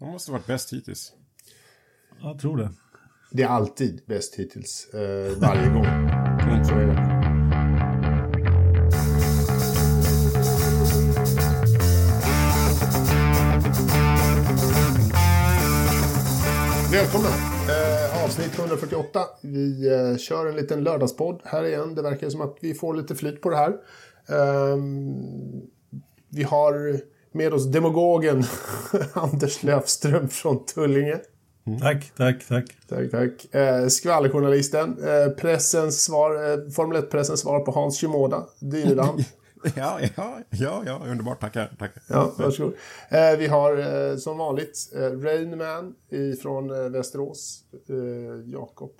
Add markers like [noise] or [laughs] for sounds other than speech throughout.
De måste varit bäst hittills. Jag tror det. Det är alltid bäst hittills. Eh, varje gång. Mm. Så är det. Välkomna! Eh, avsnitt 148. Vi eh, kör en liten lördagspodd här igen. Det verkar som att vi får lite flyt på det här. Eh, vi har med oss demogogen [laughs] Anders Löfström från Tullinge. Mm. Tack, tack, tack. Tack, tack. Eh, skvallerjournalisten. Eh, pressens svar, eh, Formel 1-pressens svar på Hans Shimoda. Dyrland. [laughs] ja, ja, ja, ja, underbart. Tackar, tackar. Ja, varsågod. Eh, vi har eh, som vanligt eh, Rainman från eh, Västerås. Eh, Jakob.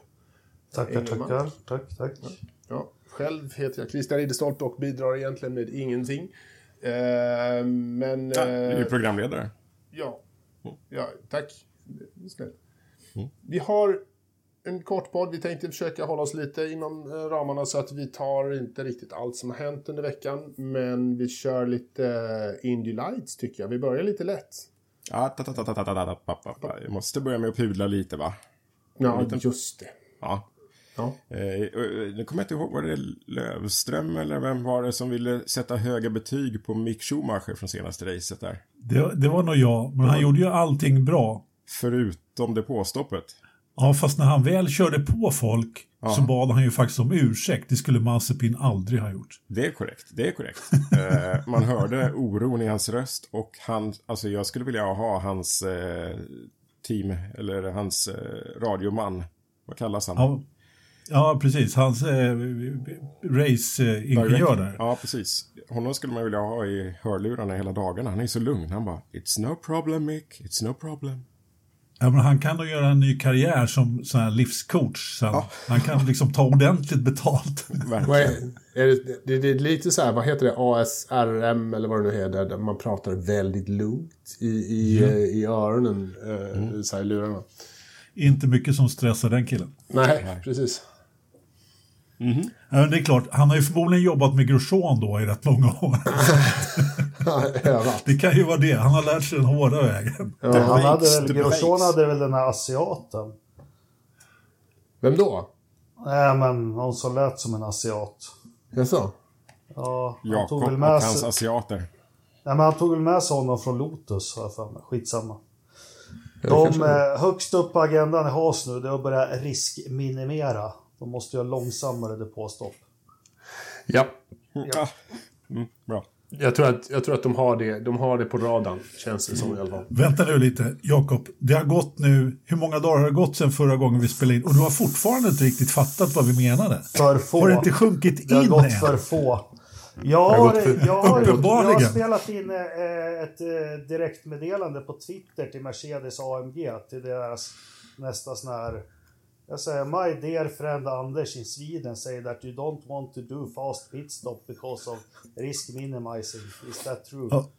Tackar, tackar. Tack, tack. Ja. ja. Själv heter jag Christian Ridderstolpe och bidrar egentligen med ingenting. Eh, men... Ja, du är programledare. Ja. ja tack. Snällt. Mm. Vi har en kort podd. Vi tänkte försöka hålla oss lite inom ramarna så att vi tar inte riktigt allt som har hänt under veckan. Men vi kör lite Indie Lights tycker jag. Vi börjar lite lätt. Ja, jag måste börja med att pudla lite va? Ja, just det. Ja. Ja. nu kommer jag inte ihåg, var det Lövström eller vem var det som ville sätta höga betyg på Mick Schumacher från senaste racet där? Det, det var nog jag, men han gjorde ju allting bra. Förutom det påstoppet. Ja, fast när han väl körde på folk ja. så bad han ju faktiskt om ursäkt. Det skulle Mazepin aldrig ha gjort. Det är korrekt. Det är korrekt. eh, man hörde oron i hans röst och han, alltså jag skulle vilja ha hans eh, team, eller hans eh, radioman. Vad kallas han? Ja, ja precis. Hans eh, race-ingenjör där. Ja, precis. Honom skulle man vilja ha i hörlurarna hela dagarna. Han är så lugn. Han bara, it's no problem Mick, it's no problem. Ja, men han kan nog göra en ny karriär som sån här livscoach sen. Ja. Han kan liksom ta ordentligt betalt. är, är det, det, det, är lite så här, vad heter det, ASRM eller vad det nu heter, där man pratar väldigt lugnt i, i, mm. i öronen, eh, mm. så här, i lurarna. Inte mycket som stressar den killen. Nej, Nej. precis. Mm ja, det är klart, han har ju förmodligen jobbat med Grosjean då i rätt många år. [laughs] det kan ju vara det, han har lärt sig den hårda vägen. Ja, han hade väl, Grosjean hade väl den här asiaten. Vem då? Nej men någon som lät som en asiat. Jaså? Ja, han Jakob tog väl med och hans asiater. Nej men han tog väl med sig honom från Lotus, har jag för mig. Skitsamma. De eh, högst upp på agendan i Haas nu, det är att börja riskminimera. De måste ha långsammare depåstopp. Ja. ja. Mm, bra. Jag tror, att, jag tror att de har det, de har det på radarn, känns det som i alla fall. Vänta nu lite, Jakob. Det har gått nu, hur många dagar har det gått sedan förra gången vi spelade in? Och du har fortfarande inte riktigt fattat vad vi menade. För få. Har det inte sjunkit in Det har gått än? för få. Jag har, jag, har, jag har spelat in eh, ett eh, direktmeddelande på Twitter till Mercedes AMG, till deras nästa sån här jag säger, my dear friend Anders in Sweden say that you don't want to do fast pit stop because of risk minimizing. Is that true? Ja,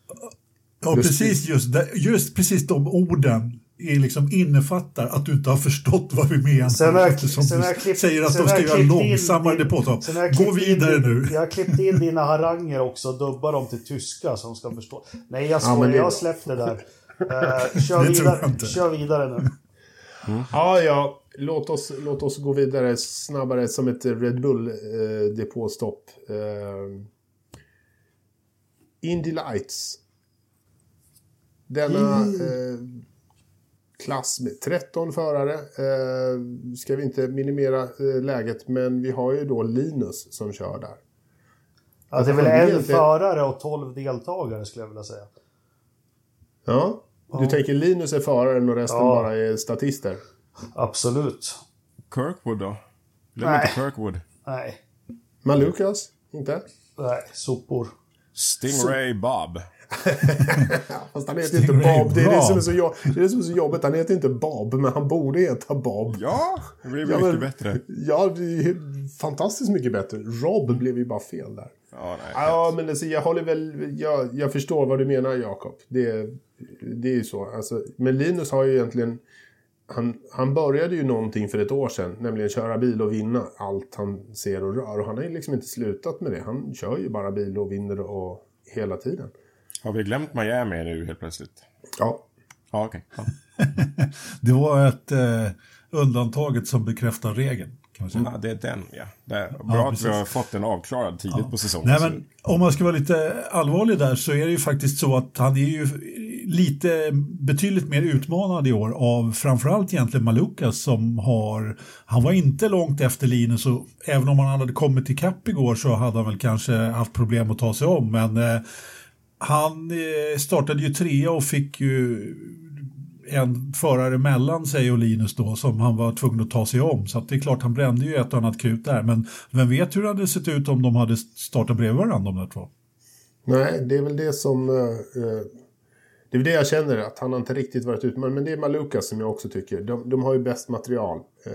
ja precis just, det, just precis de orden är liksom innefattar att du inte har förstått vad vi menar. Sen har, som sen du klippt, säger att de ska göra långsammare depåstopp. Gå vidare in, nu. Jag har klippt in dina haranger också och dubbar dem till tyska som ska förstå. Nej, jag skojar, ja, jag har släppt det där. Uh, kör, vidare, kör vidare nu. Mm. Ja, ja låt oss, låt oss gå vidare snabbare som ett Red Bull-depåstopp. Eh, eh, Indy Lights. Denna mm. eh, klass med 13 förare. Eh, ska vi inte minimera eh, läget, men vi har ju då Linus som kör där. Ja, det är väl en förare och 12 deltagare skulle jag vilja säga. Ja, du ja. tänker Linus är föraren och resten ja. bara är statister? Absolut. Kirkwood då? Glöm inte Kirkwood. Nej. Men Lucas? Inte? Nej, sopor. Stingray Bob. [laughs] Fast han heter inte Bob. Det är det, som är så det är det som är så jobbigt. Han heter inte Bob, men han borde heta Bob. Ja, det blev ja, mycket men, bättre. Ja, det är fantastiskt mycket bättre. Rob blev ju bara fel där. Ja, nej, ja men alltså, jag håller väl... Jag, jag förstår vad du menar, Jakob. Det, det är ju så. Alltså, men Linus har ju egentligen han, han började ju någonting för ett år sedan, nämligen köra bil och vinna allt han ser och rör. Och han har ju liksom inte slutat med det. Han kör ju bara bil och vinner och hela tiden. Har vi glömt Miami nu helt plötsligt? Ja. Ja, okej. Okay. Ja. [laughs] det var ett eh, undantaget som bekräftar regeln. Ja, det är den, ja. Det är bra ja, att vi har fått den avklarad tidigt ja. på säsongen. Nej, men, om man ska vara lite allvarlig där så är det ju faktiskt så att han är ju lite betydligt mer utmanad i år av framförallt egentligen Malukas som har, han var inte långt efter Linus och även om han hade kommit till kapp igår så hade han väl kanske haft problem att ta sig om men eh, han eh, startade ju trea och fick ju en förare mellan sig och Linus då som han var tvungen att ta sig om. Så det är klart han brände ju ett och annat krut där. Men vem vet hur det hade sett ut om de hade startat bredvid varandra de där två? Nej, det är väl det som... Eh, eh det är det jag känner, att han har inte riktigt varit ute. Men det är Maluka som jag också tycker. De, de har ju bäst material, eh,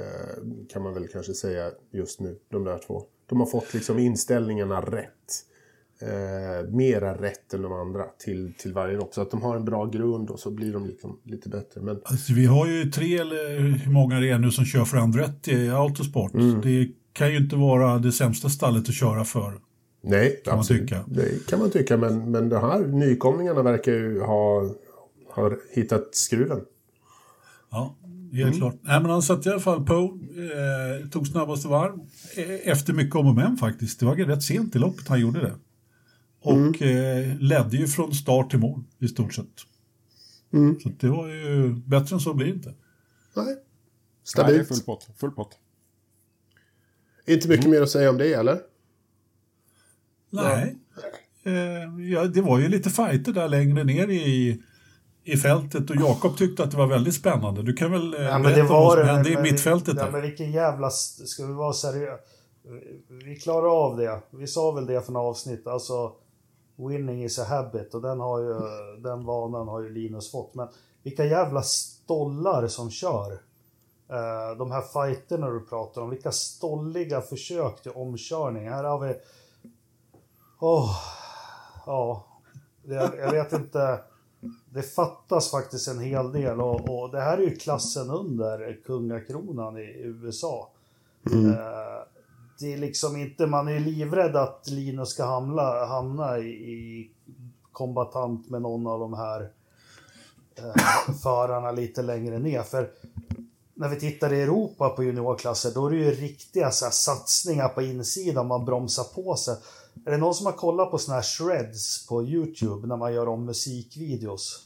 kan man väl kanske säga just nu, de där två. De har fått liksom inställningarna rätt eh, mera rätt än de andra till, till varje lopp. Så att de har en bra grund och så blir de liksom lite bättre. Men... Alltså, vi har ju tre eller hur många det är nu som kör för Andretti i Autosport. Mm. Det kan ju inte vara det sämsta stallet att köra för. Nej, kan absolut. man tycka. Det kan man tycka, men, men de här nykomlingarna verkar ju ha, ha hittat skruven. Ja, helt mm. klart. Nej, men han satt i alla fall på, eh, tog snabbaste varv. Eh, efter mycket om och men faktiskt. Det var rätt sent i loppet han gjorde det. Och mm. eh, ledde ju från start till mål i stort sett. Mm. Så det var ju bättre än så blir det inte. Nej. Stabilt. Nej, full pott. Full pott. Inte mycket mm. mer att säga om det, eller? Nej. Ja. Eh, ja, det var ju lite fighter där längre ner i, i fältet och Jakob tyckte att det var väldigt spännande. Du kan väl eh, ja, berätta vad som hände i mittfältet? Ja, men vilken jävla... Ska vi vara seriösa? Vi klarar av det. Vi sa väl det för några avsnitt. Alltså, Winning is a habit och den, har ju, den vanan har ju Linus fått. Men vilka jävla stollar som kör. Uh, de här fighterna du pratar om, vilka stolliga försök till omkörning. Här har vi... Oh, ja, jag, jag vet inte. Det fattas faktiskt en hel del och, och, det här är ju klassen under kungakronan i USA. Mm. Uh, det är liksom inte, man är livrädd att Linus ska hamna, hamna i, i kombatant med någon av de här eh, förarna lite längre ner. För när vi tittar i Europa på juniorklasser, då är det ju riktiga så här, satsningar på insidan, man bromsar på sig. Är det någon som har kollat på såna här shreds på YouTube när man gör om musikvideos?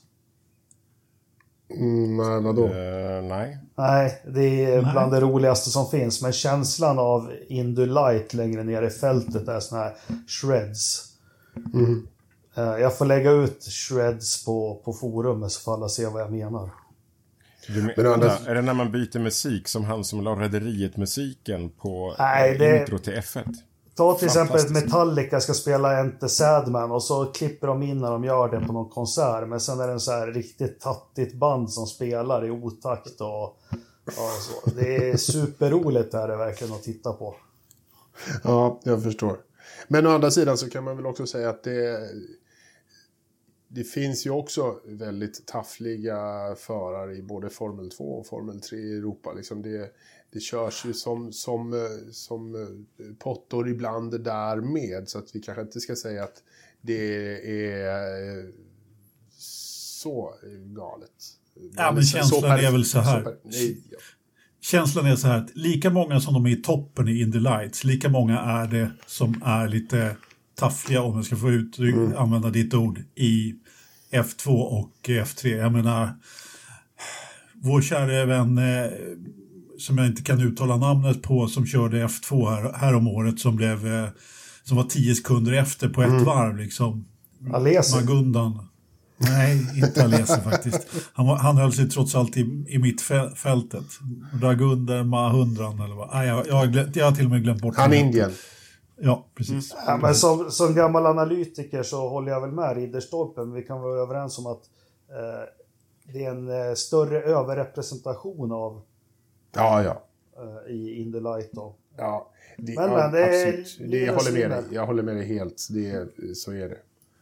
Mm, nej, vadå? Uh, nej. Nej, det är nej. bland det roligaste som finns. Men känslan av Indy Light längre ner i fältet är såna här shreds. Mm. Uh, jag får lägga ut shreds på, på forumet så får alla se vad jag menar. Men, men andra... Är det när man byter musik som han som la Rederiet-musiken på Nej, det... intro till F1? Ta till exempel att Metallica ska spela Enter Sadman och så klipper de in när de gör det på någon konsert. Men sen är det en så här riktigt tattigt band som spelar i otakt och, och så. Det är superroligt är det verkligen att titta på. Ja, jag förstår. Men å andra sidan så kan man väl också säga att det det finns ju också väldigt taffliga förare i både Formel 2 och Formel 3 i Europa. Liksom det, det körs ju som, som, som eh, pottor ibland där med. Så att vi kanske inte ska säga att det är eh, så galet. Ja, men känslan är väl så här. Nej, ja. Känslan är så här att lika många som de är i toppen i Indy Lights, lika många är det som är lite taffliga, om jag ska få ut, mm. använda ditt ord, i F2 och F3. Jag menar, vår kära vän som jag inte kan uttala namnet på som körde F2 här, här om året som blev eh, som var tio sekunder efter på ett mm. varv liksom. Alesi? Magundan. Nej, inte Alesi [laughs] faktiskt. Han, var, han höll sig trots allt i, i mittfältet. Dragunder, Mahundran eller vad. Nej, jag, jag, jag har till och med glömt bort Han är Indien. Ja, precis. Mm. Ja, men som, som gammal analytiker så håller jag väl med Ridderstolpen. Vi kan vara överens om att eh, det är en eh, större överrepresentation av Ja, ja. Eh, I In the Light då. Ja, det, men, ja, men det absolut. Det, jag, håller med dig. jag håller med dig helt. Det, så är det.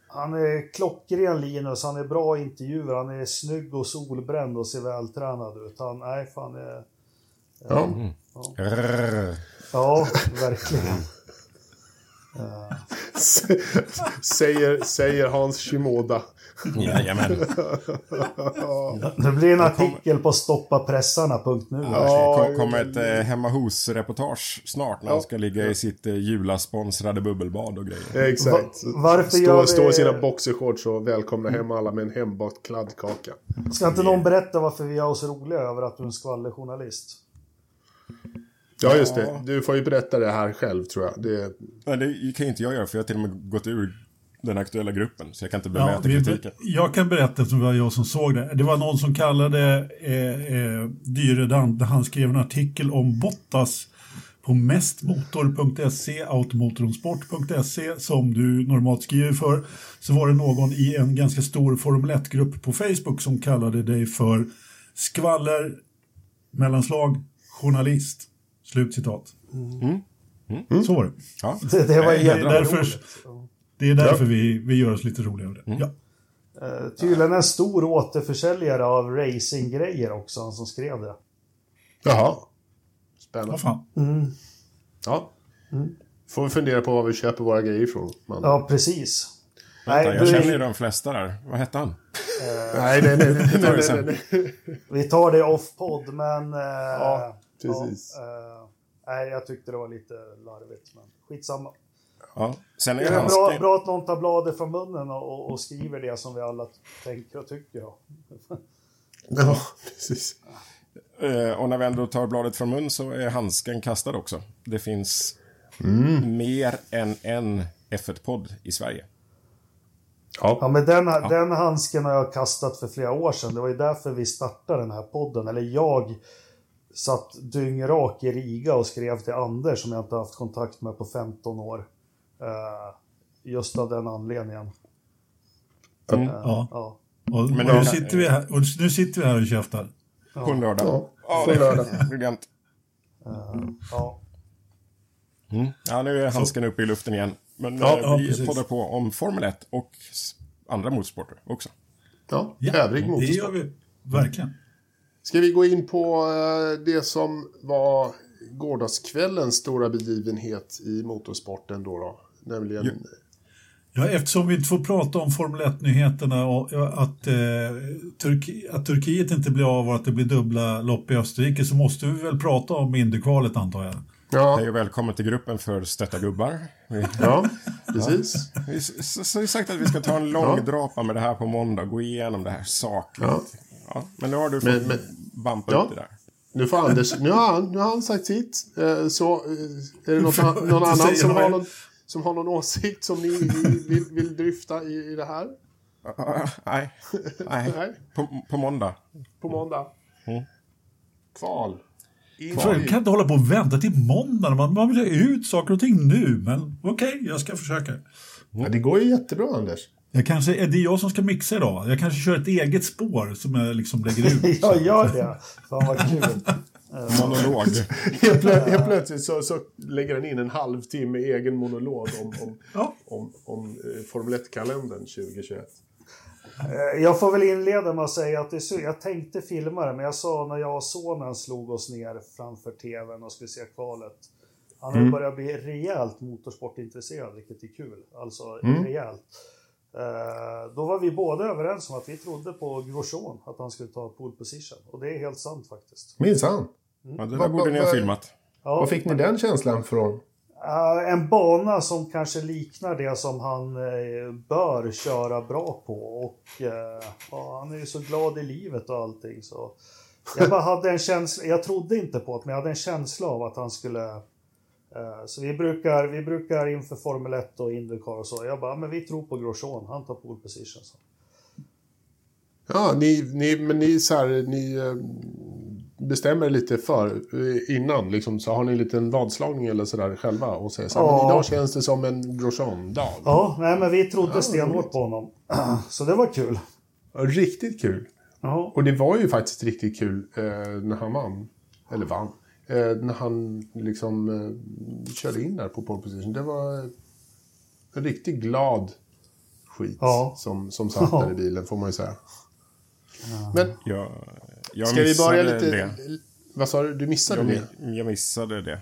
Han är klockren Linus, han är bra intervjuer, han är snygg och solbränd och ser vältränad ut. Han, nej fan är... Eh, ja. Mm. ja. ja. verkligen. Säger, säger Hans Shimoda. Jajamän. Det blir en artikel på stoppapressarna.nu. Ja, det kommer ett eh, hemma hos-reportage snart när han ska ligga i sitt eh, julasponsrade bubbelbad och grejer. Exakt. Va- varför stå, gör vi- stå i sina boxershorts och välkomna hem alla med en hembakt kladdkaka. Ska inte någon berätta varför vi gör oss roliga över att du är en skvallerjournalist? Ja, just det. Du får ju berätta det här själv, tror jag. Det... Nej, det kan ju inte jag göra för jag har till och med gått ur den aktuella gruppen. Så jag kan inte Ja, bemöta vi, kritiken. jag kan berätta eftersom det var jag som såg det. Det var någon som kallade eh, eh, Dyredand, där han skrev en artikel om Bottas på mestmotor.se, automotorsport.se som du normalt skriver för. Så var det någon i en ganska stor Formel 1-grupp på Facebook som kallade dig för skvaller, mellanslag, journalist. Slutcitat. Så var det. Ja. Det, [laughs] det var Nej, Det är därför, det är därför vi, vi gör oss lite roliga över det. Ja. Eh, Tydligen en stor återförsäljare av racinggrejer också, han som skrev det. Jaha. Vad Spännande. fan. Ja. Får vi fundera på var vi köper våra grejer ifrån. Man. Ja, precis. Vänta, Nej, jag du- känner ju de flesta där. Vad hette han? Nej, nej, nej. nej, nej, sen. nej, nej. Vi tar det off-podd, men... eh, Ja, precis. ja, eh, nej, jag tyckte det var lite larvigt, men skitsamma. Ja. Sen är Det är bra, bra att någon tar bladet från munnen och, och, skriver det som vi alla tänker och tycker. Ja. [laughs] Ja, precis. Eh, och när vi ändå tar bladet från mun så är handsken kastad också. Det finns mer än en F1-podd i Sverige. Ja, Ja. men den, den handsken har jag kastat för flera år sedan. Det var ju därför vi startade den här podden. Eller jag satt dyngrak i Riga och skrev till Anders som jag inte haft kontakt med på 15 år. Eh, just av den anledningen. Mm. Ja. Ja. Och, Men och nu, sitter vi här, och nu sitter vi här och käftar. På en lördag. Ja, Ja, på det lördag. [laughs] briljant. Eh, ja. Mm. Ja, nu är handsken uppe i luften igen. Men Ja, eh, ja, vi precis. poddar på om Formel 1 och andra motorsporter också. Ja, Ja, övrig det gör motorsport. vi verkligen. Ska vi gå in på eh, det som var gårdagskvällens stora begivenhet i motorsporten då? då? Nämligen... Jo. Ja, eftersom vi inte får prata om Formel 1-nyheterna och ja, att, eh, Turki att Turkiet inte blir av och att det blir dubbla lopp i Österrike så måste vi väl prata om Indiekvalet antar jag. Ja, Hej och välkommen till gruppen för Stötta gubbar. Vi [laughs] ja, precis. vi s- s- har ju sagt att vi ska ta en lång drapa med det här på måndag och gå igenom det här sakligt. Ja. Ja. men nu har du fått Men- men- bampa Ja. upp det där. Nu får Anders, nu har han, nu har han sagt sitt. Eh, Så eh, är det något, [laughs] någon annan som har jag- någon, som har någon åsikt som ni vill, vill dryfta i, i det här? Nej, nej. [laughs] Nej. På, på måndag. På måndag? Mm. Kval. För, i- kan inte hålla på och vänta till måndag. Man, man vill ha ut saker och ting nu. Men okej, jag ska försöka. Ja, det går ju jättebra Anders. Jag kanske, är det jag som ska mixa idag? Jag kanske kör ett eget spår som jag liksom lägger ut. [laughs] Jag gör det. Fan vad kul. [laughs] Monolog. Helt, plö helt plötsligt så, så lägger han in en halvtimme egen monolog om, om, Ja. om, om eh, Formel 1-kalendern 2021. Eh, Jag får väl inleda med att säga att det är jag tänkte filma det, men jag sa när jag och sonen slog oss ner framför tvn och skulle se kvalet. Han har börjat bli rejält motorsportintresserad, vilket är kul. Alltså rejält. Eh, då var vi båda överens om att vi trodde på Grosjean, att han skulle ta pole position. Och det är helt sant faktiskt. Minsann. Ja, det där Vad- borde ni ha vad- filmat. Ja, Var fick ni den känslan från? Eh, en bana som kanske liknar det som han eh, bör köra bra på. Och ja, han är ju så glad i livet och allting. Så jag bara hade en känsla, jag trodde inte på det, men jag hade en känsla av att han skulle... eh, så vi brukar, vi brukar inför Formel 1 och Indycar och så, jag bara, men vi tror på Grosjean, han tar pole position. Så. Ja, ni, ni, men ni, så här, ni eh, bestämmer lite för eh, innan. Liksom, så har ni en liten vadslagning eller sådär själva och säger så här, Ja. men idag känns det som en Grosjean-dag. Ja, nej men vi trodde stenhårt på honom. [clears throat] så det var kul. Ja, Riktigt kul. Ja, Och det var ju faktiskt riktigt kul eh, när han vann. Eller vann. Eh, när han liksom eh, körde in där på pole position. Det var en riktigt glad skit Ja. som, som satt där i bilen får man ju säga. Men Jag, jag ska vi börja lite... det. Vad sa du? Du missade Jag, det? jag missade det.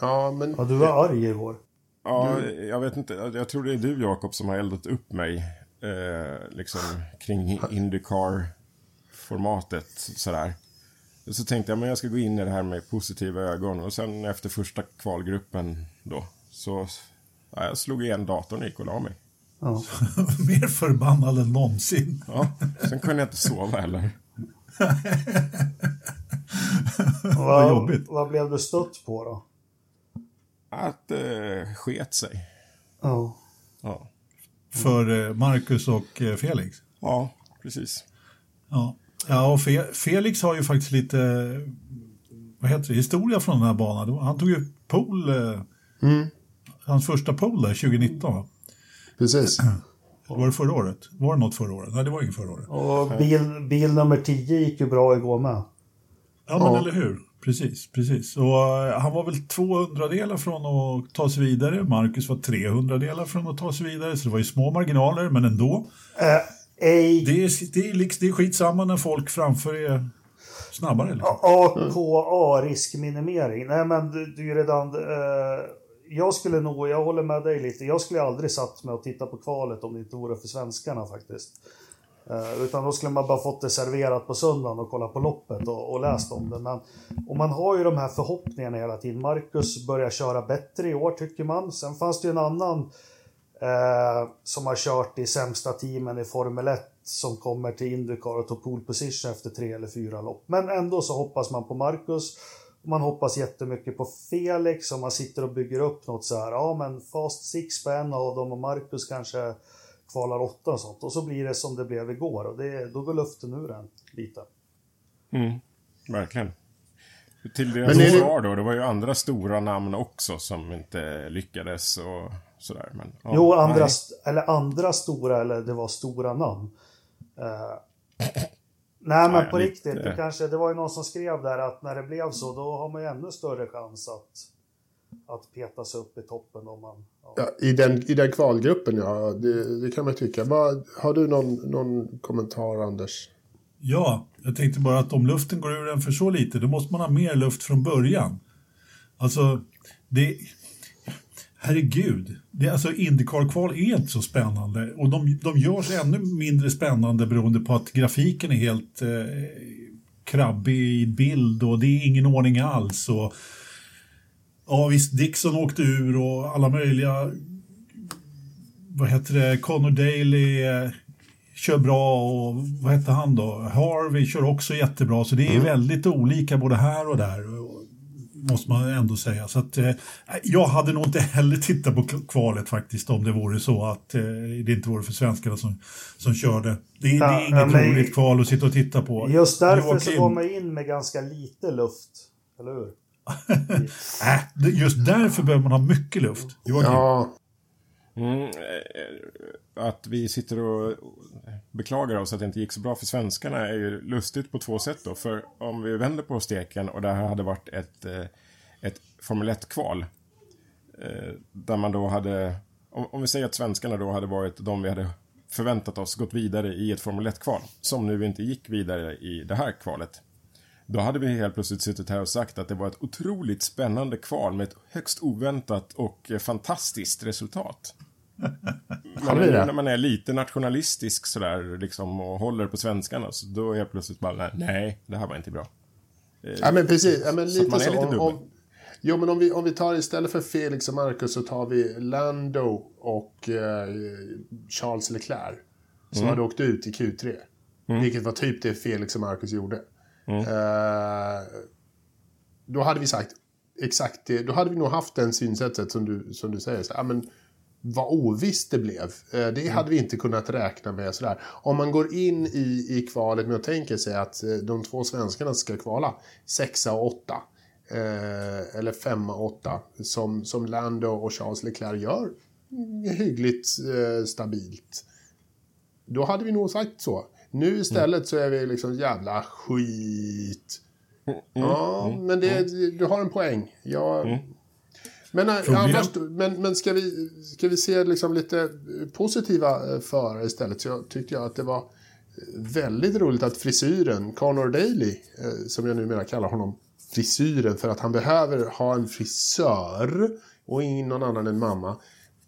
Ja, men... ja du var arg igår. Ja, jag vet inte. Jag tror det är du Jakob som har eldat upp mig eh, liksom kring Indycar-formatet sådär. Så tänkte jag men jag ska gå in i det här med positiva ögon och sen efter första kvalgruppen då så ja, jag slog igen datorn och gick och la mig. Ja. [laughs] Mer förbannad än någonsin. ja, sen kunde jag inte sova heller. [laughs] vad, jobbigt. Vad blev du stött på då? Att det eh, sket sig. Ja. ja. För eh, Marcus och eh, Felix? Ja, precis. Ja, ja och Fe Felix har ju faktiskt lite vad heter det, historia från den här banan. Han tog ju pole, eh, mm. hans första pole där 2019. Precis. Var det förra året? Var det något förra året? Nej, det var inget förra året. Och bil, bil nummer 10 gick ju bra igår med. Ja, men eller hur. Precis, precis. Och uh, han var väl 200 delar från att ta sig vidare. Marcus var 300 delar från att ta sig vidare. Så det var ju små marginaler, men ändå. Uh, ej. Det, är, det, är, liksom, det är skitsamma när folk framför är snabbare. Liksom. AKA, riskminimering. Nej, men du, du är redan... Uh, jag skulle nog, jag håller med dig lite, jag skulle aldrig satt mig och titta på kvalet om det inte vore för svenskarna faktiskt. Uh, utan då skulle man bara fått det serverat på söndagen och kolla på loppet och, och läst om det. Men, och man har ju de här förhoppningarna hela tiden. Marcus börjar köra bättre i år tycker man. Sen fanns det ju en annan uh, som har kört i sämsta teamen i Formel 1 som kommer till Indycar och tar pole position efter tre eller fyra lopp. Men ändå så hoppas man på Marcus. Man hoppas jättemycket på Felix och man sitter och bygger upp något så här. Ja, men Fast Six på en av dem och Marcus kanske kvalar åtta och sånt. Och så blir det som det blev igår och det, då går luften ur en lite. Mm, verkligen. Till deras försvar då, det var ju andra stora namn också som inte lyckades och sådär. Men, ja, jo, andra, eller andra stora, eller det var stora namn. Uh, nej, men nej, på riktigt, det, kanske, det var ju någon som skrev där att när det blev så, då har man ju ännu större chans att att peta sig upp i toppen om man... Ja. ja i, den, I den kvalgruppen, ja. Det, det kan man tycka. Bara, har du någon, någon kommentar, Anders? Ja, jag tänkte bara att om luften går ur den för så lite, då måste man ha mer luft från början. Alltså, det... Herregud, det, alltså Indycar-kval är inte så spännande och de, de görs ännu mindre spännande beroende på att grafiken är helt eh, krabbig i bild och det är ingen ordning alls. Och, Ja visst, Dixon åkte ur och alla möjliga... Vad heter det? Connor Daly eh, kör bra och vad heter han då? Harvey kör också jättebra. Så det är mm. väldigt olika både här och där. Måste man ändå säga. Så att, eh, jag hade nog inte heller tittat på kvalet faktiskt om det vore så att eh, det inte vore för svenskarna som, som körde. Det, ja, det är inget men, roligt kval att sitta och titta på. Just därför så går man in med ganska lite luft. Eller hur? [laughs] äh, just därför behöver man ha mycket luft. Ja. Mm, eh, att vi sitter och beklagar oss att det inte gick så bra för svenskarna är ju lustigt på två sätt då. För om vi vänder på steken och det här hade varit ett, eh, ett Formel 1-kval. Eh, där man då hade, om vi säger att svenskarna då hade varit de vi hade förväntat oss gått vidare i ett Formel 1-kval. Som nu inte gick vidare i det här kvalet. Då hade vi helt plötsligt suttit här och sagt att det var ett otroligt spännande kval med ett högst oväntat och eh, fantastiskt resultat. Men när man är lite nationalistisk sådär liksom och håller på svenskarna så då är jag plötsligt bara nej, det här var inte bra. Ja men precis, ja, men lite så. så. Lite om, om, jo men om vi, om vi tar istället för Felix och Marcus så tar vi Lando och eh, Charles Leclerc. Som mm. hade åkt ut i Q3. Mm. Vilket var typ det Felix och Marcus gjorde. Mm. Eh, då hade vi sagt exakt det. Då hade vi nog haft den synsättet som du, som du säger. Så, ja, men, vad ovisst det blev. Eh, det mm. hade vi inte kunnat räkna med. Sådär. Om man går in i, i kvalet med att tänka sig att eh, de två svenskarna ska kvala sexa och åtta. Eh, eller femma och åtta. Som, som Lando och Charles Leclerc gör hyggligt eh, stabilt. Då hade vi nog sagt så. Nu istället så är vi liksom jävla skit. Mm, ja, mm, men det, mm. du har en poäng. Jag, mm. Men, eh, ja, först, men, men ska, vi, ska vi se liksom lite positiva eh, förare istället? Så jag tyckte jag att det var väldigt roligt att frisyren, Conor Daly, eh, som jag numera kallar honom, frisyren för att han behöver ha en frisör och ingen annan än mamma.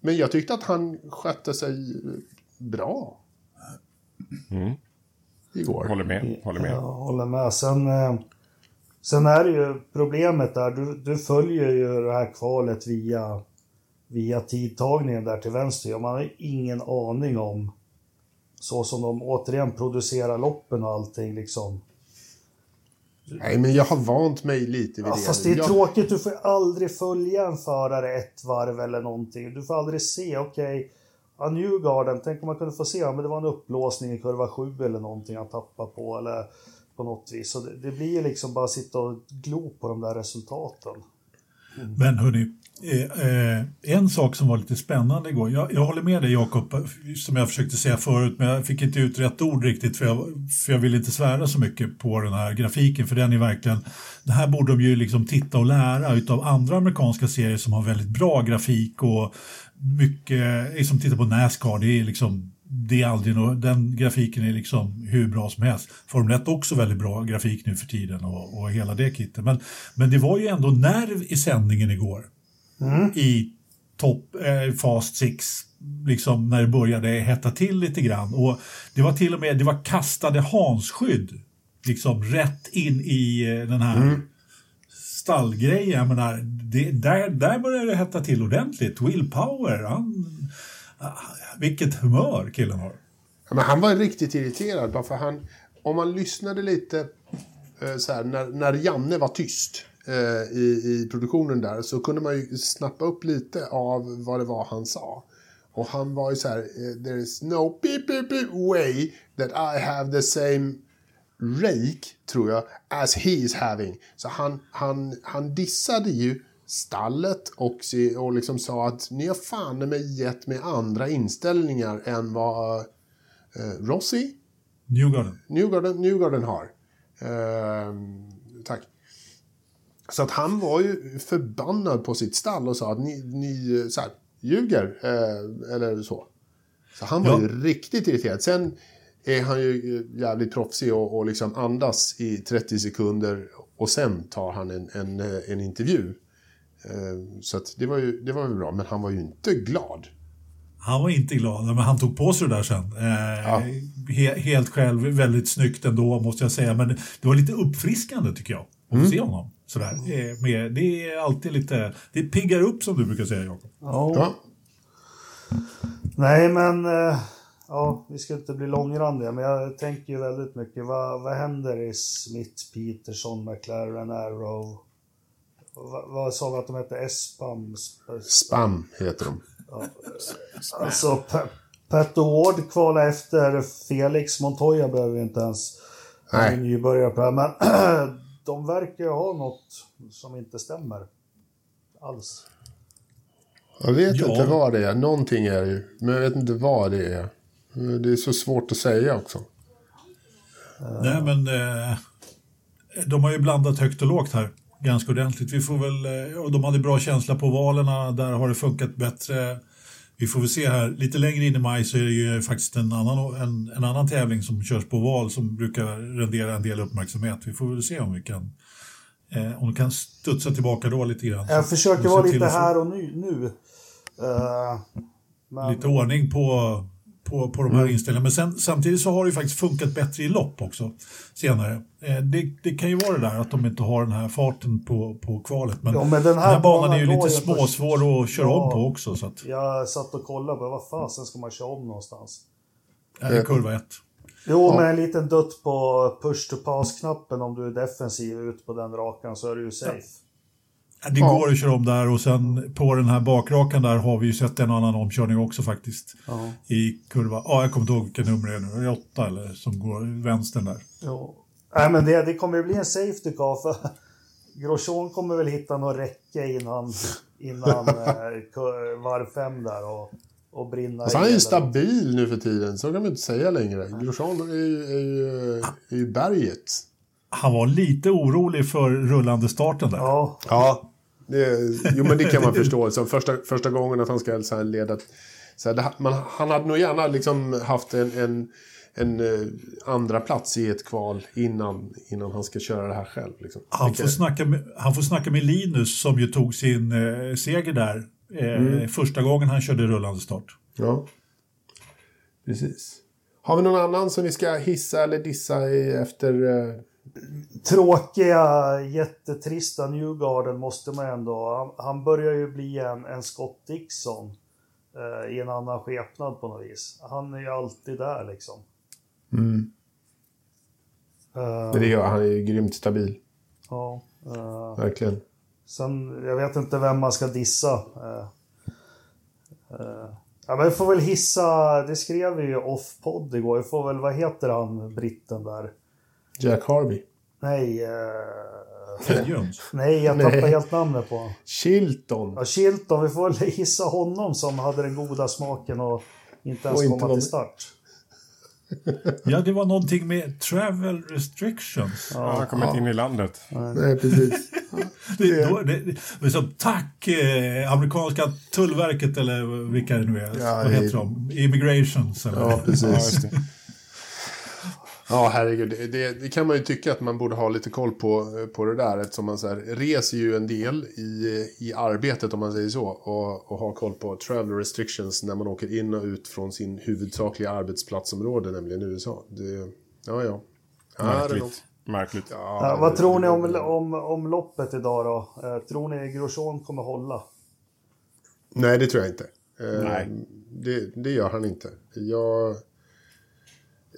Men jag tyckte att han skötte sig bra. Mm. Igår. Håller med. Håller med. Jag håller med. Sen, eh, sen är det ju problemet där. Du, du följer ju det här kvalet via, via tidtagningen där till vänster. Man har ingen aning om så som de återigen producerar loppen och allting liksom. Nej, men jag har vant mig lite vid Ja, det. fast det är jag... tråkigt, du får aldrig följa en förare ett varv eller någonting. Du får aldrig se, okej, okay, ja, Newgarden, tänk om man kunde få se, men det var en upplåsning i kurva 7 eller någonting han tappade på eller på något vis. Så det, det blir liksom bara att sitta och glo på de där resultaten. Mm. Men hörni, eh, eh, en sak som var lite spännande igår. Jag, jag håller med dig Jakob, som jag försökte säga förut, men jag fick inte ut rätt ord riktigt för jag, för jag vill inte svära så mycket på den här grafiken, för den är verkligen, det här borde de ju liksom titta och lära utav andra amerikanska serier som har väldigt bra grafik och mycket, liksom som tittar på Nascar, det är liksom det är aldrig något, den grafiken är liksom hur bra som helst. Formel 1 också väldigt bra grafik nu för tiden och, och hela det kittet. Men, men det var ju ändå nerv i sändningen igår. Mm. I topp, eh, Fast 6, liksom när det började hetta till lite grann. Och det var till och med, det var kastade hansskydd. Liksom rätt in i eh, den här mm. stallgrejen. Jag menar, det, där, där började det hetta till ordentligt. Will Power, han Ah, vilket humör killen har. Ja, men han var riktigt irriterad. Bara för han, om man lyssnade lite eh, så här, när, när Janne var tyst eh, i, i produktionen där så kunde man ju snappa upp lite av vad det var han sa. Och han var ju så här, eh, there is no beep, beep, beep way that I have the same rake, tror jag, as he is having. Så han, han, han dissade ju stallet och, och liksom sa att ni har fan mig gett mig andra inställningar än vad eh, Rossi Newgarden. Newgarden, Newgarden har. Eh, tack. Så att han var ju förbannad på sitt stall och sa att ni, ni så här, ljuger. Eh, eller så. Så han var ja. ju riktigt irriterad. Sen är han ju jävligt proffsig och, och liksom andas i 30 sekunder och sen tar han en, en, en intervju. Eh, så det var ju det var ju bra, men han var ju inte glad. Han var inte glad, men han tog på sig det där sen. Eh, ja. he, helt själv, väldigt snyggt ändå måste jag säga. Men det var lite uppfriskande tycker jag, att mm. se honom. Sådär. Eh, med, det är alltid lite, det piggar upp som du brukar säga Jakob. Ja. ja. Nej men, ja, vi ska inte bli långrandiga, men jag tänker ju väldigt mycket, vad, vad händer i Smith, Peterson, McLaren, Arrow? Vad, sa vi att de hette? Espam? Spam heter de. Ja. Alltså, P Pat Ward kvalade efter Felix Montoya behöver vi inte ens nybörjare på det Men [clears throat] de verkar ju ha något som inte stämmer alls. Jag vet ja. inte vad det är. Någonting är det ju. Men jag vet inte vad det är. Det är så svårt att säga också. Nej, men eh, de har ju blandat högt och lågt här ganska ordentligt. Vi får väl, och eh, de hade bra känsla på valerna, där har det funkat bättre. Vi får väl se här, lite längre in i maj så är det ju faktiskt en annan, en, en annan tävling som körs på val som brukar rendera en del uppmärksamhet. Vi får väl se om vi kan eh, om de kan studsa tillbaka då lite grann. Jag försöker vara lite här och nu. nu. Uh, men... Lite ordning på på, på de här mm. inställningarna. Men sen, samtidigt så har det ju faktiskt funkat bättre i lopp också senare. Eh, det, det, kan ju vara det där att de inte har den här farten på, på kvalet. Men, ja, men den, här den här banan, är ju lite småsvår att köra ja, om på också. Så att... Jag satt och kollade på vad fasen ska man köra om någonstans? Är det kurva 1. Jo, ja. med en liten dutt på push to pass-knappen om du är defensiv ut på den rakan så är du ju safe. Ja. Det går att köra om där och sen på den här bakrakan där har vi ju sett en annan omkörning också faktiskt. Ja. I kurva, ja jag kommer inte ihåg vilket nummer det är nu, är det åtta eller som går vänstern där. Ja. Nej men det, det kommer ju bli en safety car för [laughs] Grosjean kommer väl hitta något räcke innan, innan [laughs] eh, varv fem där och, och brinna. Alltså, han är ju stabil nu för tiden, så kan man inte säga längre. Grosjean är ju, är ju, är ju berget. Han var lite orolig för rullande starten där. Ja. ja. Det, jo, men det kan man [laughs] förstå. Så första, första gången att han ska så här leda... Så här, det, man, han hade nog gärna liksom haft en, en, en uh, andra plats i ett kval innan, innan han ska köra det här själv. Liksom. Han, får snacka med, han får snacka med Linus som ju tog sin uh, seger där. Uh, mm. Första gången han körde rullande start. Ja, precis. Har vi någon annan som vi ska hissa eller dissa i efter... Uh... Tråkiga, jättetrista Newgarden måste man ändå... Han, han börjar ju bli en, en Scott Dixon uh, i en annan skepnad på något vis. Han är ju alltid där liksom. Mm. Uh, det gör han är ju grymt stabil. Ja. Uh, Verkligen. Sen, jag vet inte vem man ska dissa. Uh, Ja, men vi får väl hissa, det skrev vi ju off-podd igår, vi får väl, vad heter han, britten där? Jack Harvey. Nej. Eh... [laughs] Nej, jag tappade helt namnet på Chilton. Ja, Chilton. Vi får väl hissa honom som hade den goda smaken och inte ens och komma inte till start. ja, det var någonting med travel restrictions. Ja, han kommit ja. in i landet. Nej, precis. [laughs] det, då, det, så, tack eh, amerikanska tullverket eller vilka det nu är. Ja, Vad heter de? Immigrations eller? Ja, precis. Ja, herregud. Det, det, kan man ju tycka att man borde ha lite koll på, på det där eftersom man så här, reser ju en del i, i arbetet om man säger så och, och har koll på travel restrictions när man åker in och ut från sin huvudsakliga arbetsplatsområde, nämligen USA. Det, ja, ja. Märkligt. Märkligt. Ja, ja, vad tror ni om, om, om loppet idag då? Eh, tror ni Grosjean kommer hålla? Nej, det tror jag inte. Eh, Nej. Det, det gör han inte. Jag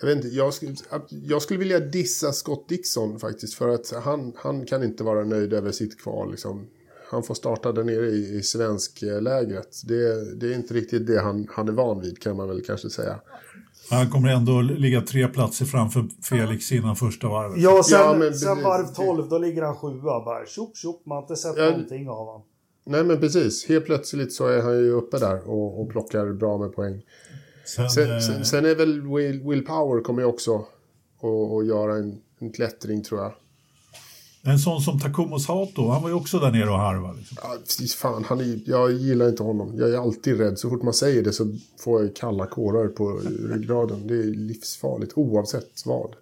jag, vet inte, jag, skulle, jag skulle vilja dissa Scott Dixon faktiskt. För att han, han kan inte vara nöjd över sitt kval. Liksom. Han får starta där nere i, i svensklägret. Det, det är inte riktigt det han, han är van vid kan man väl kanske säga. Han kommer ändå ligga tre platser framför Felix innan första varvet. Ja, sen, ja, men, sen varv 12 då ligger han sjua bara. Tjopp, tjopp, man har inte sett ja, någonting av honom. Nej men precis, helt plötsligt så är han ju uppe där och, och plockar bra med poäng. Sen, sen, eh, sen, sen, är väl Will, Will Power kommer ju också att göra en, en klättring tror jag. En sån som Takumo Sato, han var ju också där nere och harvade. Liksom. Ja, fan, han är, jag gillar inte honom. Jag är alltid rädd. Så fort man säger det så får jag kalla kårar på ryggraden. Det är livsfarligt oavsett vad.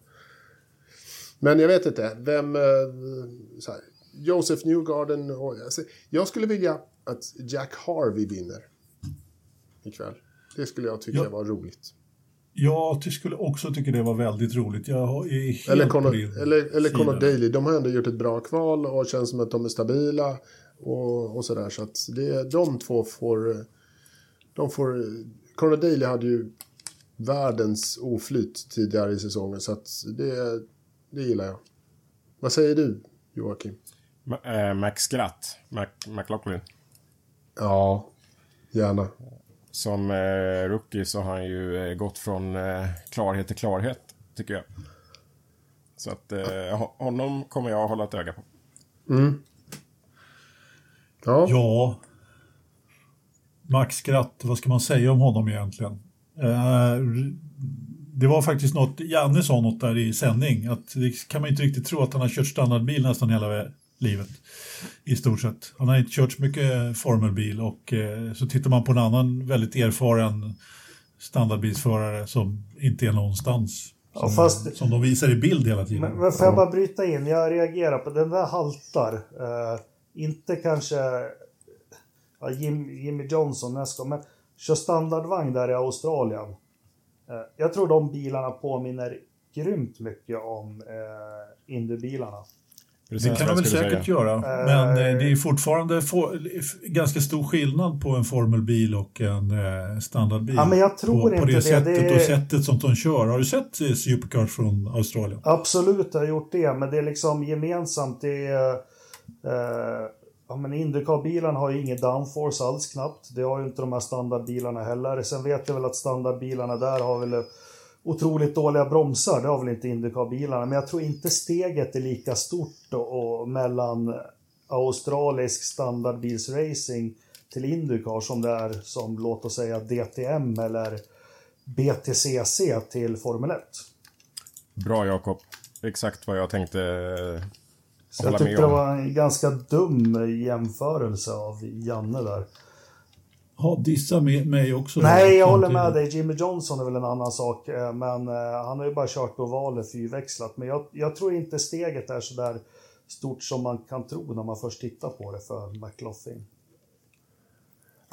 Men jag vet inte. Vem... Eh, så här, Joseph Newgarden. Och, alltså, jag skulle vilja att Jack Harvey vinner ikväll. Det skulle jag tycka ja. var roligt. Jag skulle också tycka det var väldigt roligt. Jag är helt eller Conor, eller, eller Conor Daly. De har ändå gjort ett bra kval och känns som att de är stabila. Och, och sådär. Så att det, de två får... De får... Conor Daly hade ju världens oflyt tidigare i säsongen. Så att det, det gillar jag. Vad säger du, Joakim? Ma äh, Max Gratt, Mac McLaughlin. Ja, gärna. Som eh, rookie så har han ju eh, gått från eh, klarhet till klarhet, tycker jag. Så att eh, honom kommer jag att hålla ett öga på. Mm. Ja. ja. Max Skratt, vad ska man säga om honom egentligen? Eh, det var faktiskt något, Janne sa något där i sändning, att det kan man inte riktigt tro att han har kört standardbil nästan hela livet i stort sett. Han har inte kört så mycket formelbil och eh, så tittar man på en annan väldigt erfaren standardbilsförare som inte är någonstans. Som, ja, fast, som de visar i bild hela tiden. Men, men får jag bara bryta in? Jag reagerar på den där haltar. Eh, inte kanske ja, Jim, Jimmy Johnson nästa men kör standardvagn där i Australien. Eh, jag tror de bilarna påminner grymt mycket om eh, Indybilarna. Det kan de väl säkert säga. göra, men eh, det är fortfarande for, ganska stor skillnad på en formelbil och en eh, standardbil. Ja, men jag tror på, inte på det. Sättet det är... och sättet som de kör. Har du sett eh, Supercars från Australien? Absolut, jag har gjort det, men det är liksom gemensamt. Det är, eh, ja, men Indycar-bilarna har ju inget downforce alls knappt. Det har ju inte de här standardbilarna heller. Sen vet jag väl att standardbilarna där har väl otroligt dåliga bromsar, det har väl inte Indycar-bilarna, men jag tror inte steget är lika stort och, mellan australisk standardbilsracing till Indycar som det är som, låt oss säga, DTM eller BTCC till Formel 1. Bra Jakob. Exakt vad jag tänkte Så jag tyckte det var en ganska dum jämförelse av Janne där ha dissa mig också. Nej, jag håller med dig. Jimmy Johnson är väl en annan sak. Eh, men eh, han har ju bara kört ovaler fyrväxlat. Men jag, jag tror inte steget är så där stort som man kan tro när man först tittar på det för McLaughlin.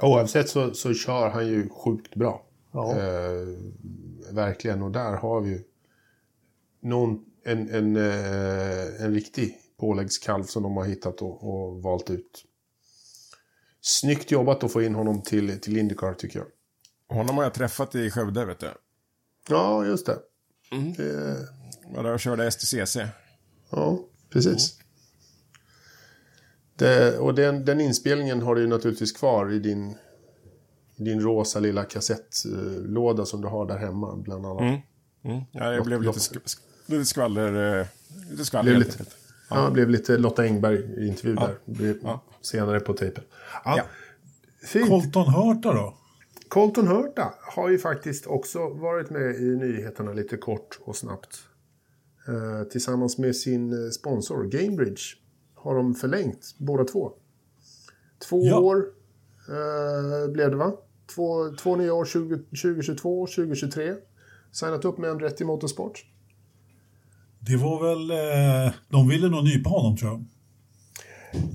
Oavsett så, så kör han ju sjukt bra. Ja. Eh, verkligen, och där har vi ju någon, en, en, eh, en riktig påläggskalv som de har hittat och, och, valt ut. Snyggt jobbat att få in honom till, till Indycar tycker jag. Honom har jag träffat i Skövde, vet du. Ja, just det. Mm. det... Var där och körde STCC. Ja, precis. Mm. Det, och den, den, inspelningen har du ju naturligtvis kvar i din, i din rosa lilla kassettlåda som du har där hemma, bland annat. Mm. Mm. Ja, det blev lite, sk lite skvaller. Eh, lite skvaller lite, ja. ja, blev lite Lotta Engberg-intervju där. Ja. Senare på tejpen. Ja. Fint. Colton Hurta då? Colton Hurta har ju faktiskt också varit med i nyheterna lite kort och snabbt. Eh, tillsammans med sin eh, sponsor Gamebridge har de förlängt båda två. Två ja. år eh, blev det va? Två, två nya år 20, 2022 och 2023. Signat upp med en rätt i motorsport. Det var väl... Eh, de ville nog nypa honom tror jag.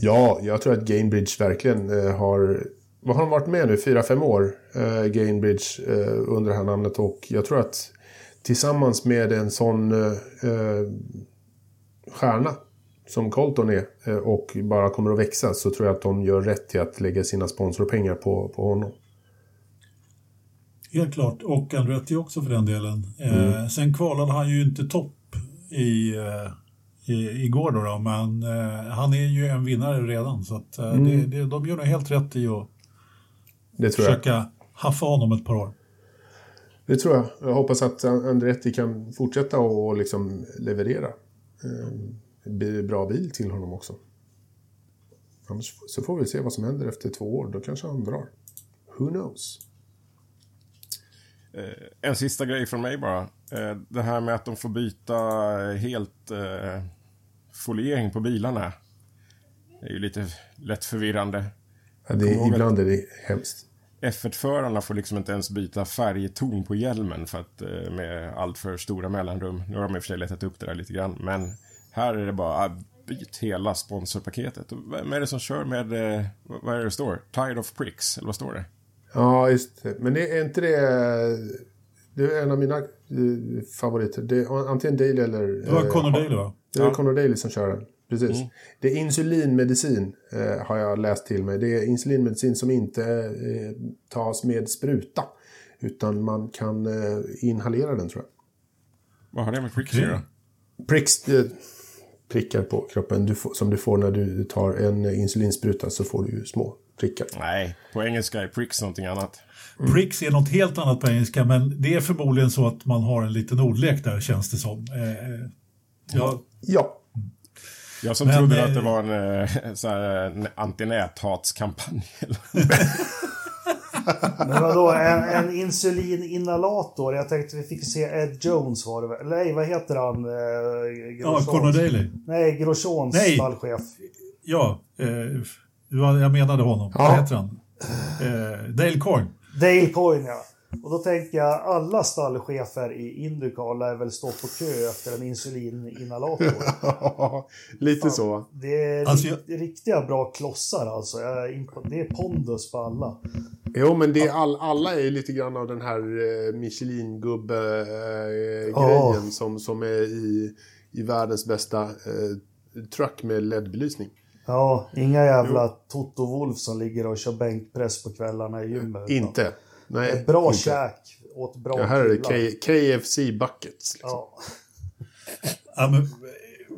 Ja, jag tror att Gamebridge verkligen eh, har... Vad har de varit med nu? Fyra, fem år? Eh, Gamebridge eh, under det här namnet och jag tror att tillsammans med en sån eh, stjärna som Colton är och bara kommer att växa så tror jag att de gör rätt till att lägga sina sponsorpengar på, på honom. Helt klart, och Andretti också för den delen. Mm. Eh, sen kvalade han ju inte topp i, eh, i, igår då, då men eh, han är ju en vinnare redan så att, eh, mm. det, det, de gör nog helt rätt i att det tror försöka jag. haffa honom ett par år. Det tror jag. Jag hoppas att Andretti kan fortsätta och liksom leverera. Eh, bra bil till honom också. Annars så får vi se vad som händer efter två år. Då kanske han drar. Who knows? Eh, en sista grej från mig bara. Eh, det här med att de får byta helt eh, foliering på bilarna. Det är ju lite lätt förvirrande. Ja, det, ibland är det hemskt. F1-förarna får liksom inte ens byta färgton på hjälmen för att, eh, med allt för stora mellanrum. Nu har de i och för sig letat upp det där lite grann, men här är det bara ah, byt hela sponsorpaketet. Vem är det som kör med, eh, vad är det, det står? Tired of pricks, eller vad står det? Ja, just det. Men det är inte det... Det är en av mina eh, favoriter. Det är antingen Daily eller... Det var Connor Daly va? Det är ja. Connor Daly som kör den. Precis. Mm. Det är insulinmedicin eh, har jag läst till mig. Det är insulinmedicin som inte eh, tas med spruta. Utan man kan eh, inhalera den tror jag. Vad har det med pricks att göra? Pricks, eh, prickar på kroppen du får, som du får när du tar en insulinspruta så får du ju små prickar. Nej, på engelska är pricks någonting annat. Mm. Pricks är något helt annat på engelska men det är förmodligen så att man har en liten ordlek där känns det som. Eh, ja. ja. Jag som Men, trodde att det var en, eh, så här, en antinäthatskampanj. [laughs] [laughs] Men vadå, en, en insulininhalator? Jag tänkte vi fick se Ed Jones var det? Nej, vad heter han? Eh, ja, Conor Daly. Nej, Grosjeans stallchef. Ja, eh, jag menade honom. Ja. Vad heter han? Eh, Dale Coyne. Dale Coyne, ja. Och då tänker jag alla stallchefer i Indycar lär väl stå på kö efter en insulininhalator. [laughs] Lite Fan, så. Det är alltså, jag... riktiga bra klossar alltså. det är pondus på alla. Jo, men det är all, alla är lite grann av den här uh, Michelin-gubbe-grejen uh, oh. som, som är i, i världens bästa uh, truck med LED-belysning. Ja, inga jävla jo. Toto Wolf som ligger och kör bänkpress på kvällarna i gymmet. Inte. Nej, bra inte. käk åt bra ja, Här är det KFC buckets. Liksom. Ja. [laughs] ja men,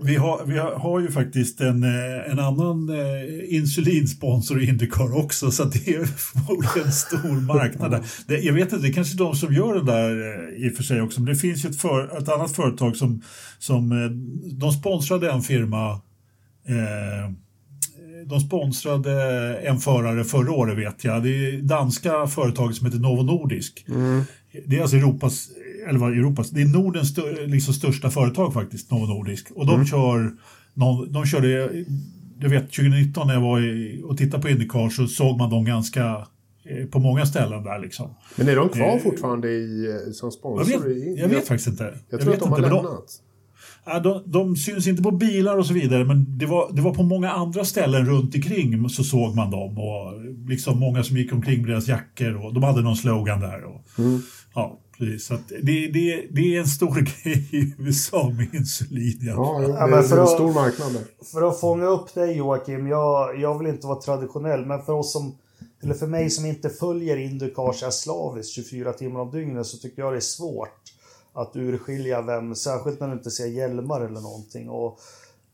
vi, har, vi har ju faktiskt en, eh, en annan eh, insulinsponsor i Indycar också så det är [laughs] förmodligen en stor marknad där. [laughs] Det, jag vet inte, det är kanske är de som gör det där eh, i och för sig också, men det finns ju ett, för, ett annat företag som, som de sponsrade en firma eh, de sponsrade en förare förra året vet jag. Det är danska företaget som heter Novo Nordisk. Mm. Det är alltså Europas, eller vad Europas, det är Nordens stö, liksom största företag faktiskt, Novo Nordisk. Och de mm. kör, de körde, jag vet 2019 när jag var i, och tittade på Indycar så såg man dem ganska eh, på många ställen där liksom. Men är de kvar eh, fortfarande i, som sponsor? Jag vet, jag vet faktiskt inte. Jag tror jag att de har lämnat. Ja, de, de syns inte på bilar och så vidare, men det var, det var på många andra ställen runt omkring så såg man dem. Och liksom många som gick omkring med deras jackor och de hade någon slogan där. Och, mm. ja, precis. Så det, det, det är en stor [laughs] grej i USA med insulin. Ja, det, är en stor marknad. För att fånga upp dig Joakim, jag, jag vill inte vara traditionell, men för oss som eller för mig som inte följer Indycar slaviskt 24 timmar om dygnet så tycker jag det är svårt att urskilja vem, särskilt när du inte ser hjälmar eller någonting. Och,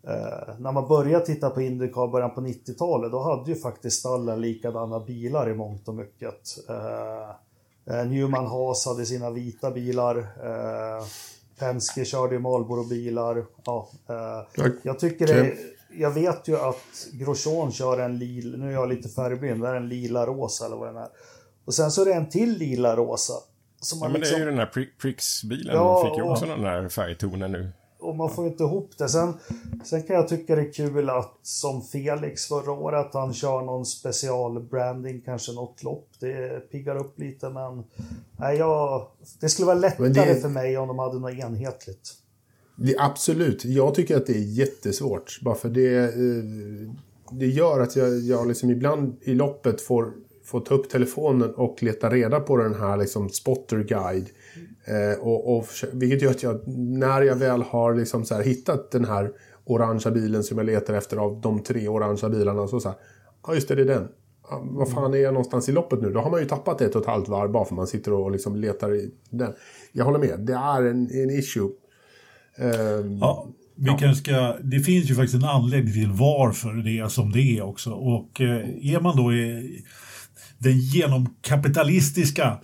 eh, när man började titta på Indycar början på 90-talet, då hade ju faktiskt stallen likadana bilar i mångt och mycket. Eh, eh, Newman Haas hade sina vita bilar. Eh, Penske körde Marlboro-bilar. Ja, eh, jag tycker det jag vet ju att Grosjean kör en lila, nu är jag lite färgblind, det är en lila-rosa eller vad den är. Och sen så är det en till lila-rosa. Som ja, men liksom... det är ju den där Prix-bilen, ja, fick ju också och... den där färgtonen nu. Och man får ju inte ihop det. Sen, sen kan jag tycka det är kul att som Felix förra året, att han kör någon specialbranding, kanske något lopp. Det piggar upp lite men nej, jag, det skulle vara lättare det... för mig om de hade något enhetligt. Det, absolut, jag tycker att det är jättesvårt. Bara för det, eh, det gör att jag, jag liksom ibland i loppet får, får ta upp telefonen och leta reda på den här liksom spotter guide. Eh, och, och, vilket gör att jag, när jag väl har liksom så här, hittat den här orangea bilen som jag letar efter av de tre orangea bilarna. Så, så här, ja just det, det är den. Ja, vad fan är jag någonstans i loppet nu? Då har man ju tappat ett och ett halvt varv bara för man sitter och liksom letar i den. Jag håller med, det är en, en issue. Um, ja, vi ja. kanske ska, det finns ju faktiskt en anledning till varför det är som det är också. Och eh, är man då i den genomkapitalistiska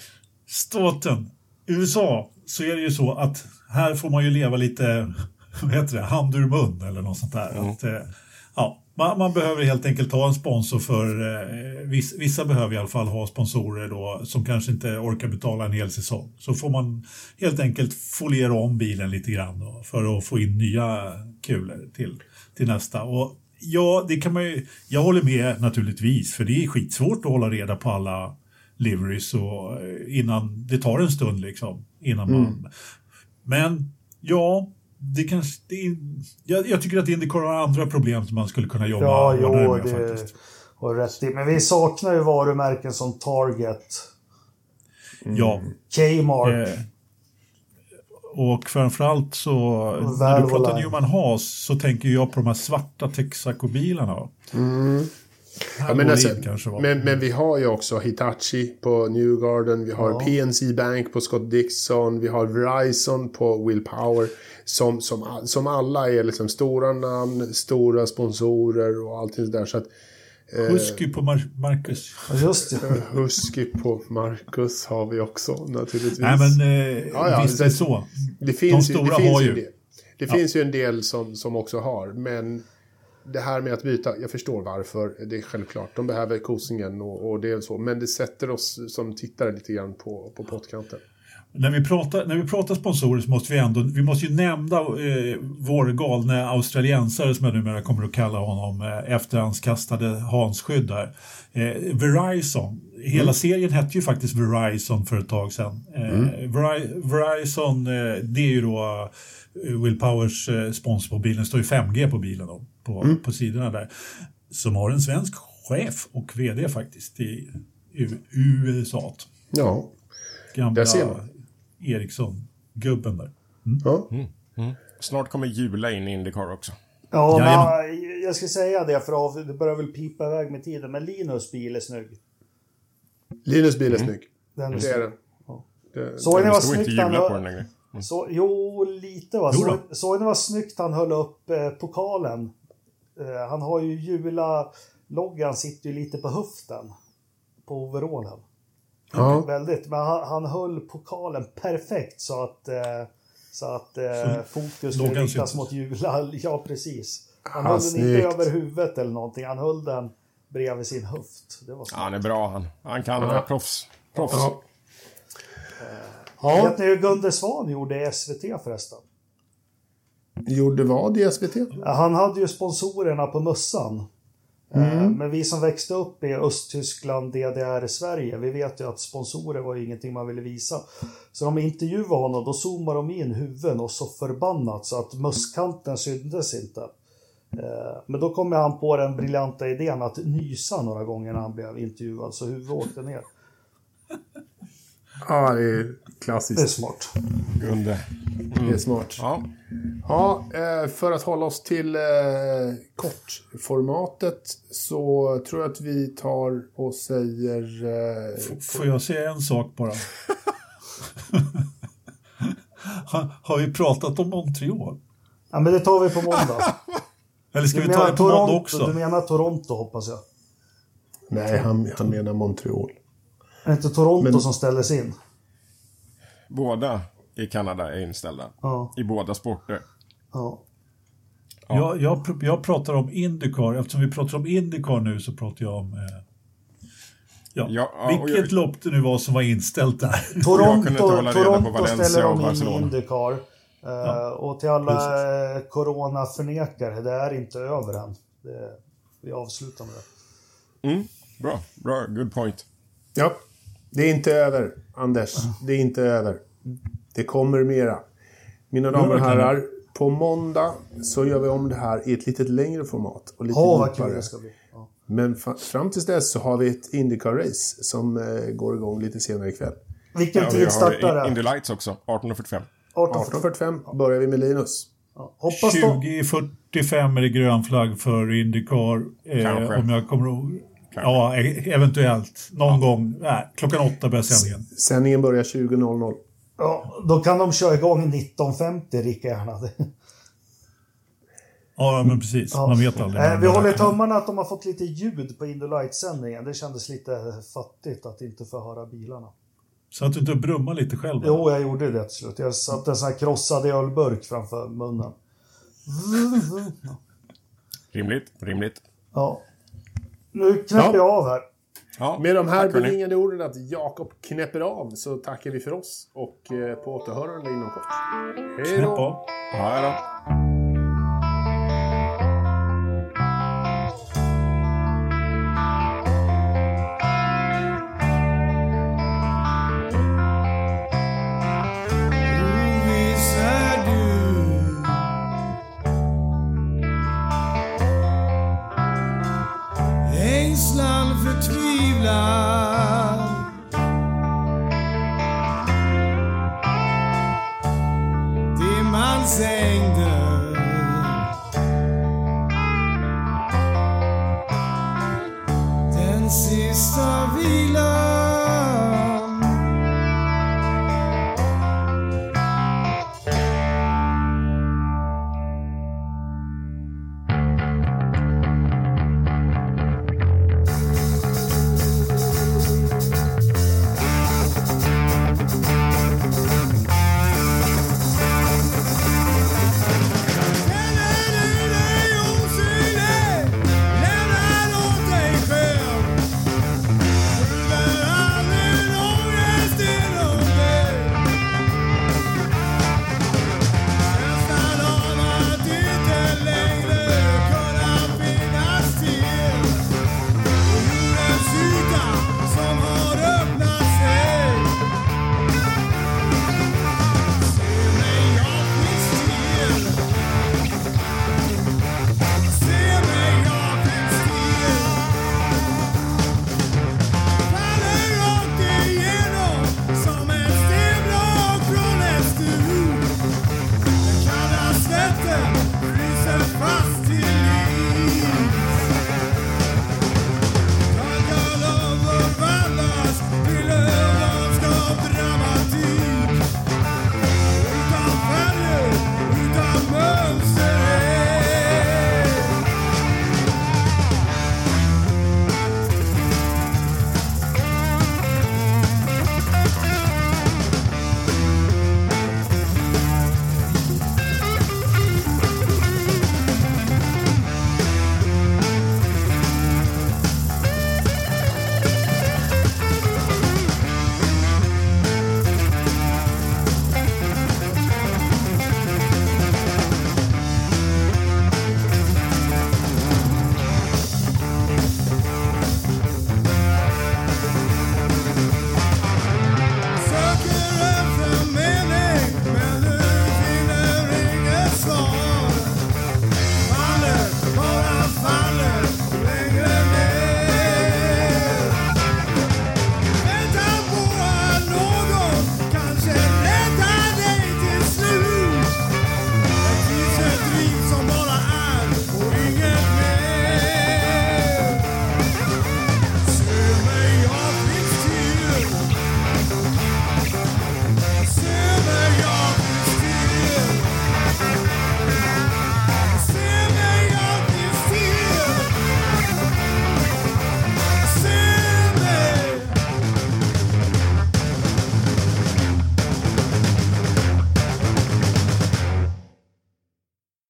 staten USA så är det ju så att här får man ju leva lite, [laughs] vad heter det, hand ur mun eller något sånt där. Mm. Att, eh, ja, man, man, behöver helt enkelt ha en sponsor för, eh, viss, vissa behöver i alla fall ha sponsorer då som kanske inte orkar betala en hel säsong. Så får man helt enkelt foliera om bilen lite grann då, för att få in nya kulor till, till nästa. Och ja, det kan man ju, jag håller med naturligtvis, för det är skitsvårt att hålla reda på alla liveries och eh, innan det tar en stund liksom innan man. Mm. Men ja, det kanske, det är, jag, jag, tycker att Indycar har andra problem som man skulle kunna jobba ja, jo, med det faktiskt. Har rätt i. Men vi saknar ju varumärken som Target. Mm. Ja. Kmart. Eh, och framförallt så, när du pratar Newman Haas så tänker jag på de här svarta Texaco-bilarna. Mm. Ja, men, alltså, men, men, vi har ju också Hitachi på Newgarden, vi har ja. PNC Bank på Scott Dixon, vi har Verizon på Will Power. Som, som, som alla är liksom stora namn, stora sponsorer och allting sådär. Så att, eh, Husky på Mar Marcus. Just det. Husky på Marcus har vi också naturligtvis. Nej men eh, ja, ja, visst är det så. Det finns De stora ju, det finns har ju. Det, det ja. finns ju en del som, som också har, men det här med att byta, jag förstår varför, det är självklart. De behöver kosingen och, och det är så. Men det sätter oss som tittare lite grann på, på pottkanten. När vi, pratar, när vi pratar sponsorer så måste vi ändå, vi måste ju nämna eh, vår galne australiensare som jag numera kommer att kalla honom, eh, efter hans kastade hansskydd där. Eh, Verizon, hela mm. serien hette ju faktiskt Verizon för ett tag sedan. Eh, mm. Verizon, eh, det är ju då eh, Will Powers eh, sponsor på bilen, det står ju 5G på bilen då, på, mm. på sidorna där. Som har en svensk chef och vd faktiskt i, i USA. Ja, Gamla, där ser man. Ericsson-gubben där. Mm. Ja. Mm. Mm. Snart kommer Jula in i Indycar också. Ja, men, jag ska säga det för det börjar väl pipa iväg med tiden, men Linus bil är snygg. Linus bil är mm. snygg. Den är det är den. Ja. Såg ni vad snyggt han höll... Mm. Så, jo, lite va. Såg så ni vad snyggt han höll upp eh, pokalen? Eh, han har ju Jula-loggan sitter ju lite på höften. På overallen. Ja. Väldigt, men han, han höll pokalen perfekt så att, eh, så att eh, fokus skulle riktas mot Jula. [laughs] Ja, precis. Han ah, höll den inte över huvudet eller någonting. Han höll den bredvid sin höft. Det var han är bra han. Han kan ja. proffs. proffs. Ja. Ja. Vet ni hur Gunde Svan gjorde i SVT förresten? Gjorde vad i SVT? Han hade ju sponsorerna på mössan. Mm. Men vi som växte upp i Östtyskland, DDR, Sverige, vi vet ju att sponsorer var ju ingenting man ville visa. Så de intervjuade honom, då zoomade de in huvuden och så förbannat så att mösskanten syntes inte. Eh, men då kom han på den briljanta idén att nysa några gånger när han blev intervjuad, så huvudet åkte ner. Ja, det är klassiskt. Det är smart. Gunde. Mm. Det är smart. Ja. Ja, eh, för att hålla oss till eh, kortformatet så tror jag att vi tar och säger... Får jag säga en sak bara? [laughs] Har vi pratat om Montreal? Ja, men det tar vi på måndag. [laughs] Eller ska du vi ta det på Toronto, måndag också? Du menar Toronto hoppas jag? Nej, han, han menar Montreal. Är det inte Toronto men... som ställdes in? Båda i Kanada är inställda. Ja. I båda sporter. Ja. ja. Jag, jag, jag pratar om Indycar. Eftersom vi pratar om Indycar nu så pratar jag om... Eh, ja, ja, vilket jag... lopp det nu var som var inställt där. [laughs] Toronto, Toronto ställer de in i Indycar. Ja. och till alla coronaförnekare, det är inte över än. Det, vi avslutar med det. Mm, bra, bra, good point. Ja, det är inte över, Anders. Det är inte över. Det kommer mera. Mina damer och herrar, på måndag så gör vi om det här i ett lite längre format. Och lite oh, bli. Ja. Men fram tills dess så har vi ett Indycar-race som eh, går igång lite senare ikväll. Vilken ja, tid startar det? Indy Lights också, 18.45. 18.45 börjar vi med Linus. Ja, 20.45 är det grön flagg för Indycar. Eh, om jag kommer ihåg. Ja, e- eventuellt. Någon ja. gång. Nej, klockan åtta börjar sändningen. Sändningen börjar 20.00. Ja, då kan de köra igång 19.50 lika gärna. Ja, men precis. Ja. Man vet aldrig. Eh, vi håller tummarna att de har fått lite ljud på Indolight-sändningen. Det kändes lite fattigt att inte få höra bilarna. Så att du inte brummar lite själv? Jo, jag gjorde det till slut. Jag satte en sån här krossad ölburk framför munnen. Rimligt, rimligt. Ja. Nu knäpper ja. jag av här. Ja, Med de här bevingade orden att Jakob knäpper av så tackar vi för oss och eh, på återhörande inom kort. Hej då! Hej då! sista now.